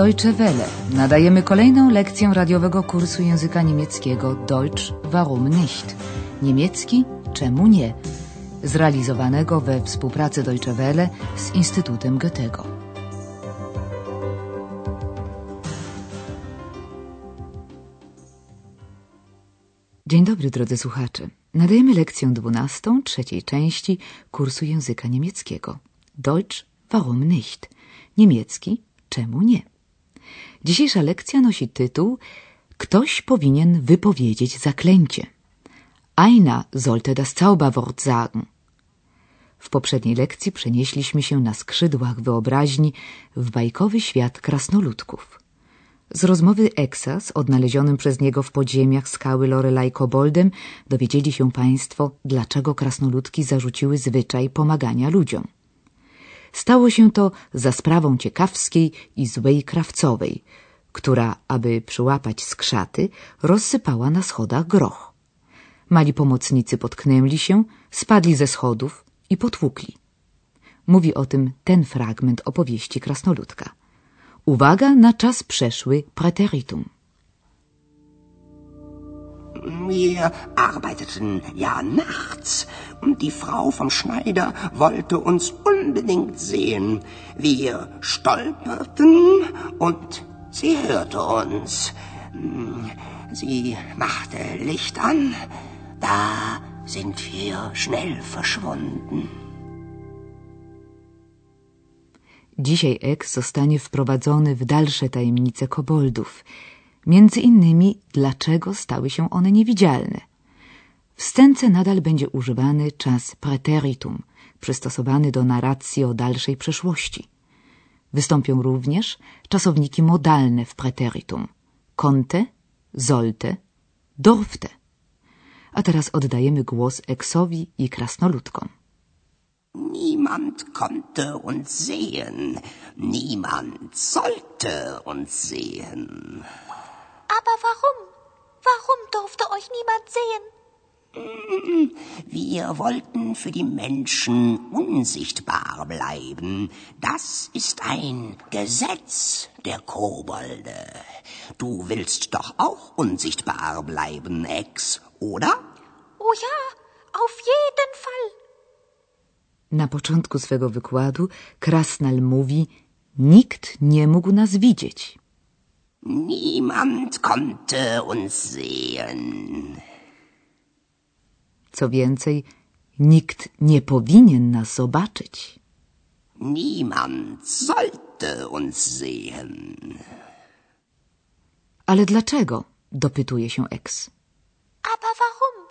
Deutsche Welle. Nadajemy kolejną lekcję radiowego kursu języka niemieckiego Deutsch warum nicht? Niemiecki czemu nie? Zrealizowanego we współpracy Deutsche Welle z Instytutem Goethego. Dzień dobry, drodzy słuchacze. Nadajemy lekcję dwunastą, trzeciej części kursu języka niemieckiego. Deutsch warum nicht? Niemiecki czemu nie? Dzisiejsza lekcja nosi tytuł Ktoś powinien wypowiedzieć zaklęcie. Einer sollte das Zauberwort sagen. W poprzedniej lekcji przenieśliśmy się na skrzydłach wyobraźni w bajkowy świat krasnoludków. Z rozmowy Eksa z odnalezionym przez niego w podziemiach skały Lorelai Koboldem dowiedzieli się Państwo, dlaczego krasnoludki zarzuciły zwyczaj pomagania ludziom. Stało się to za sprawą ciekawskiej i złej krawcowej, która, aby przyłapać skrzaty, rozsypała na schodach groch. Mali pomocnicy potknęli się, spadli ze schodów i potłukli. Mówi o tym ten fragment opowieści krasnoludka. Uwaga na czas przeszły preteritum. Wir arbeiteten ja nachts und die Frau vom Schneider wollte uns unbedingt sehen. Wir stolperten und sie hörte uns. Sie machte Licht an. Da sind wir schnell verschwunden. Dzisiaj Eks zostanie wprowadzony w dalsze tajemnice koboldów. Między innymi, dlaczego stały się one niewidzialne. W scence nadal będzie używany czas preteritum, przystosowany do narracji o dalszej przeszłości. Wystąpią również czasowniki modalne w preteritum. Konnte, sollte, durfte. A teraz oddajemy głos Eksowi i krasnoludkom. Niemand konnte uns sehen. Niemand sollte uns sehen. Aber warum? Warum durfte euch niemand sehen? Wir wollten für die Menschen unsichtbar bleiben. Das ist ein Gesetz der Kobolde. Du willst doch auch unsichtbar bleiben, Ex, oder? Oh ja, auf jeden Fall. Na początku swego wykładu Krasnal mówi Nikt nie mógł nas widzieć. Niemand konnte uns sehen. Co więcej, nikt nie powinien nas zobaczyć. Niemand sollte uns sehen. Ale dlaczego? dopytuje się Ex. Aber warum?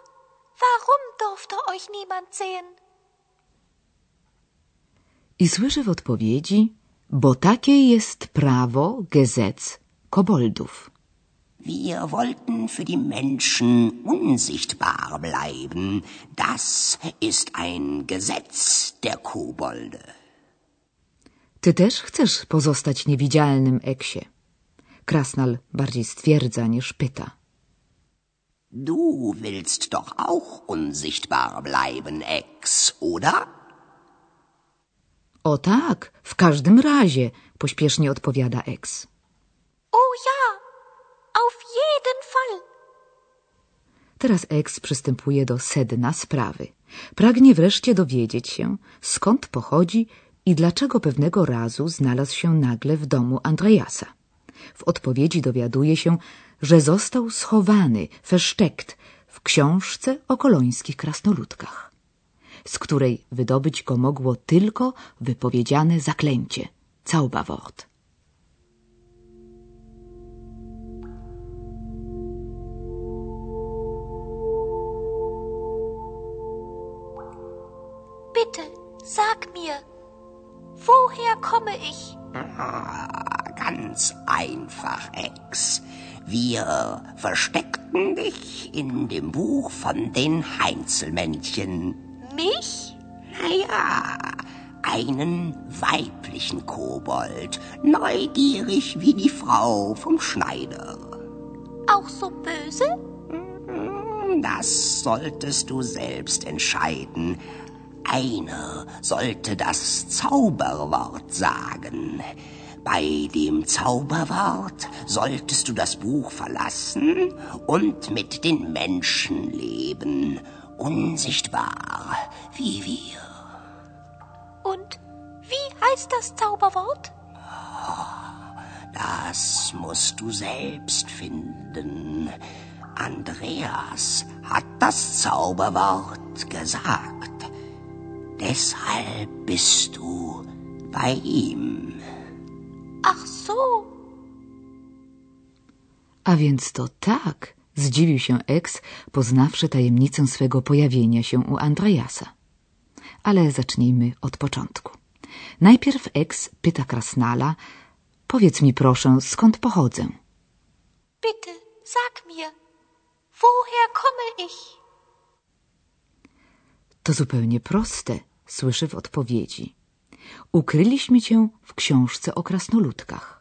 Warum durfte euch niemand sehen? I słyszy w odpowiedzi, bo takie jest prawo, Gesetz, koboldów. Wir wollten für die Menschen unsichtbar bleiben. Das ist ein Gesetz der Kobolde. Ty też chcesz pozostać niewidzialnym, Eksie. Krasnal bardziej stwierdza niż pyta. Du willst doch auch unsichtbar bleiben, Ex, oder? O tak, w każdym razie, pośpiesznie odpowiada Ex. Teraz Ex przystępuje do sedna sprawy. Pragnie wreszcie dowiedzieć się, skąd pochodzi i dlaczego pewnego razu znalazł się nagle w domu Andreasa. W odpowiedzi dowiaduje się, że został schowany, versteckt, w książce o kolońskich krasnoludkach, z której wydobyć go mogło tylko wypowiedziane zaklęcie, Zauberwort. Komme ich? Ah, ganz einfach, Ex. Wir versteckten dich in dem Buch von den Heinzelmännchen. Mich? Naja, einen weiblichen Kobold, neugierig wie die Frau vom Schneider. Auch so böse? Das solltest du selbst entscheiden. Einer sollte das Zauberwort sagen. Bei dem Zauberwort solltest du das Buch verlassen und mit den Menschen leben, unsichtbar wie wir. Und wie heißt das Zauberwort? Das musst du selbst finden. Andreas hat das Zauberwort gesagt. Deshalb bist du bei ihm. Ach so. A więc to tak, zdziwił się Eks, poznawszy tajemnicę swego pojawienia się u Andreasa. Ale zacznijmy od początku. Najpierw Eks pyta Krasnala, powiedz mi proszę, skąd pochodzę? Bitte, sag mir, woher komme ich? To zupełnie proste, słyszy w odpowiedzi. Ukryliśmy cię w książce o krasnoludkach.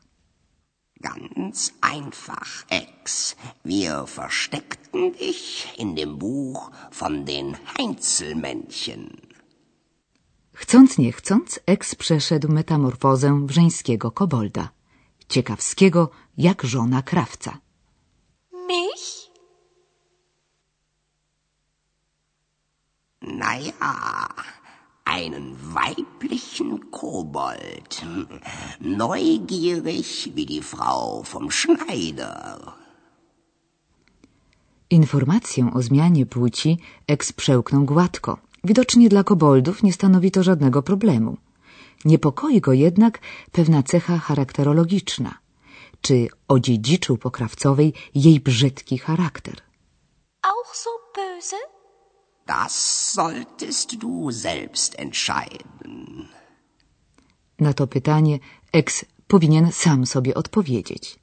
Ganz einfach, Ex. Wir versteckten dich in dem Buch von den Heinzelmännchen. Chcąc nie chcąc, Eks przeszedł metamorfozę w żeńskiego kobolda. Ciekawskiego jak żona krawca. Mich? Naja, einen weiblichen Kobold. Neugierig wie die Frau vom Schneider. Informację o zmianie płci Eks przełknął gładko. Widocznie dla koboldów nie stanowi to żadnego problemu. Niepokoi go jednak pewna cecha charakterologiczna. Czy odziedziczył po krawcowej jej brzydki charakter? Auch so böse? Das solltest du selbst entscheiden. Na to pytanie Eks powinien sam sobie odpowiedzieć.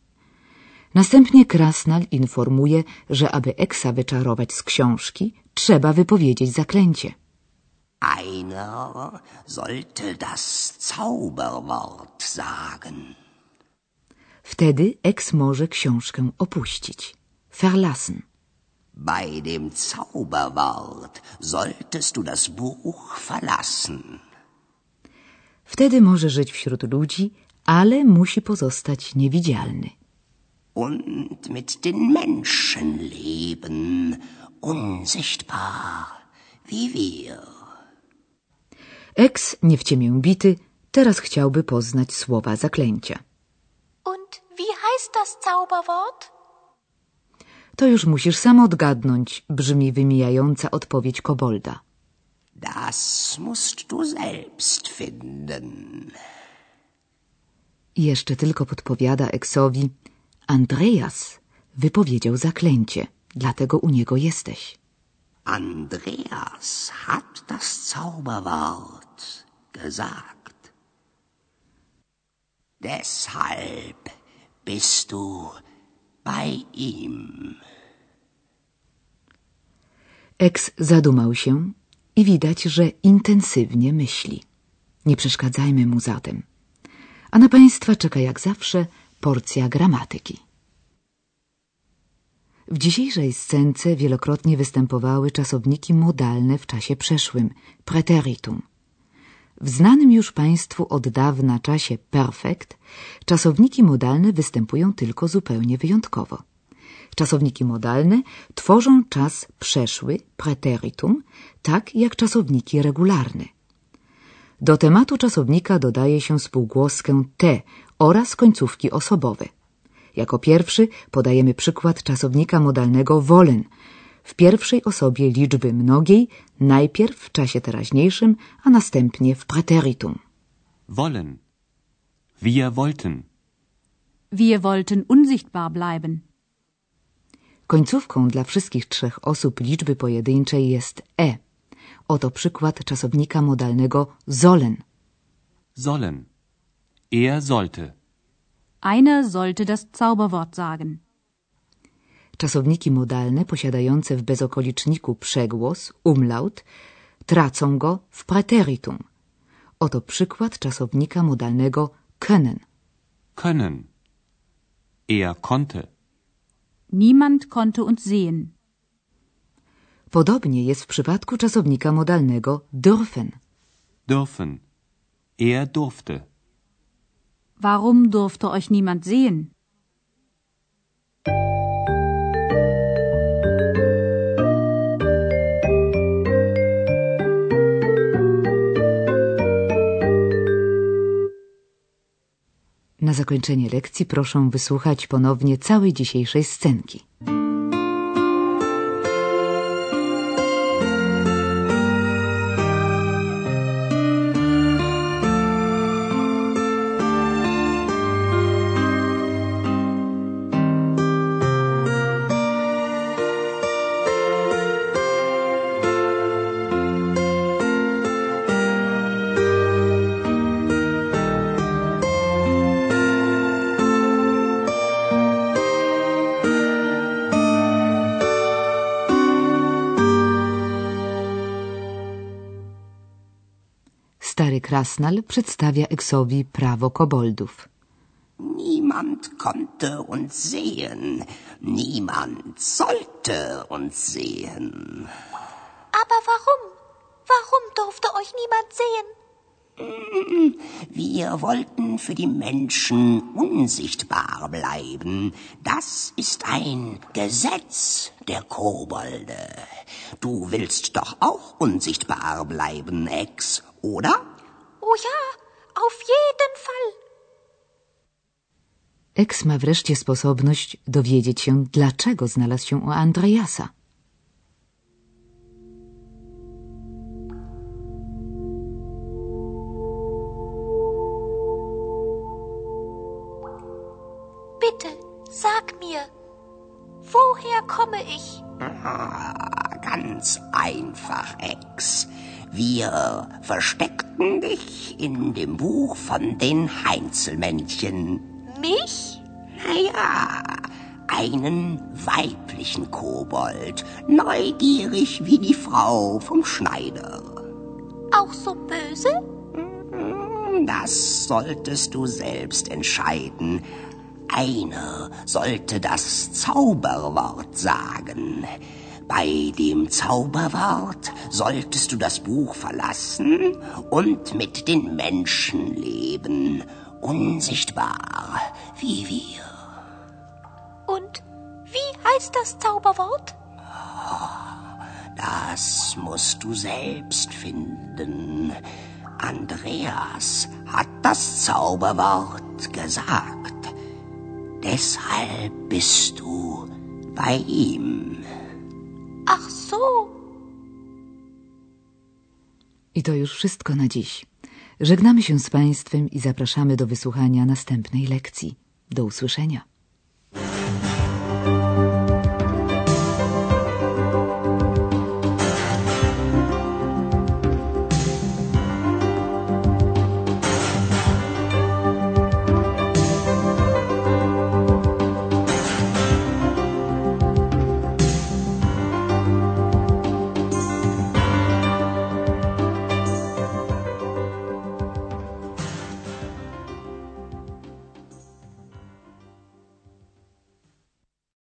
Następnie Krasnal informuje, że aby Eksa wyczarować z książki, trzeba wypowiedzieć zaklęcie. Einer sollte das Zauberwort sagen. Wtedy Eks może książkę opuścić. Verlassen. Bei dem Zauberwort solltest du das Buch verlassen. Wtedy może żyć wśród ludzi, ale musi pozostać niewidzialny. Und mit den Menschen leben, unsichtbar wie wir. Eks, nie w ciemię bity, teraz chciałby poznać słowa zaklęcia. Und wie heißt das Zauberwort? To już musisz sam odgadnąć, brzmi wymijająca odpowiedź kobolda. Das musst du selbst finden. Jeszcze tylko podpowiada Eksowi, Andreas wypowiedział zaklęcie, dlatego u niego jesteś. Andreas hat das Zauberwort gesagt. Deshalb bist du bei ihm. Eks zadumał się i widać, że intensywnie myśli. Nie przeszkadzajmy mu zatem. A na państwa czeka jak zawsze porcja gramatyki. W dzisiejszej scence wielokrotnie występowały czasowniki modalne w czasie przeszłym, preteritum. W znanym już Państwu od dawna czasie perfekt czasowniki modalne występują tylko zupełnie wyjątkowo. Czasowniki modalne tworzą czas przeszły, preteritum, tak jak czasowniki regularne. Do tematu czasownika dodaje się spółgłoskę te oraz końcówki osobowe. Jako pierwszy podajemy przykład czasownika modalnego wollen w pierwszej osobie liczby mnogiej, najpierw w czasie teraźniejszym, a następnie w preteritum. Wollen. Wir wollten. Wir wollten unsichtbar bleiben. Końcówką dla wszystkich trzech osób liczby pojedynczej jest e. Oto przykład czasownika modalnego sollen. Sollen. Er sollte. Einer sollte das Zauberwort sagen. Czasowniki modalne posiadające w bezokoliczniku przegłos, umlaut, tracą go w preteritum. Oto przykład czasownika modalnego können. Können. Er konnte. Niemand konnte uns sehen. Podobnie jest w przypadku czasownika modalnego dürfen. Dürfen. Er durfte. Warum durfte euch niemand sehen? Zakończenie lekcji proszę wysłuchać ponownie całej dzisiejszej scenki. Krasnal przedstawia Eksowi prawo koboldów. Niemand konnte uns sehen, niemand sollte uns sehen. Aber warum? Warum durfte euch niemand sehen? Wir wollten für die Menschen unsichtbar bleiben. Das ist ein Gesetz der Kobolde. Du willst doch auch unsichtbar bleiben, Ex, oder? Ja, auf jeden Fall. Eks ma wreszcie sposobność dowiedzieć się, dlaczego znalazł się u Andreasa. Bitte, sag mir, woher komme ich? Ah, ganz einfach, Ex. Wir versteckten dich in dem Buch von den Heinzelmännchen. Mich? Naja, einen weiblichen Kobold, neugierig wie die Frau vom Schneider. Auch so böse? Das solltest du selbst entscheiden. Einer sollte das Zauberwort sagen. Bei dem Zauberwort solltest du das Buch verlassen und mit den Menschen leben, unsichtbar wie wir. Und wie heißt das Zauberwort? Das musst du selbst finden. Andreas hat das Zauberwort gesagt. Deshalb bist du bei ihm. I to już wszystko na dziś. Żegnamy się z Państwem i zapraszamy do wysłuchania następnej lekcji. Do usłyszenia.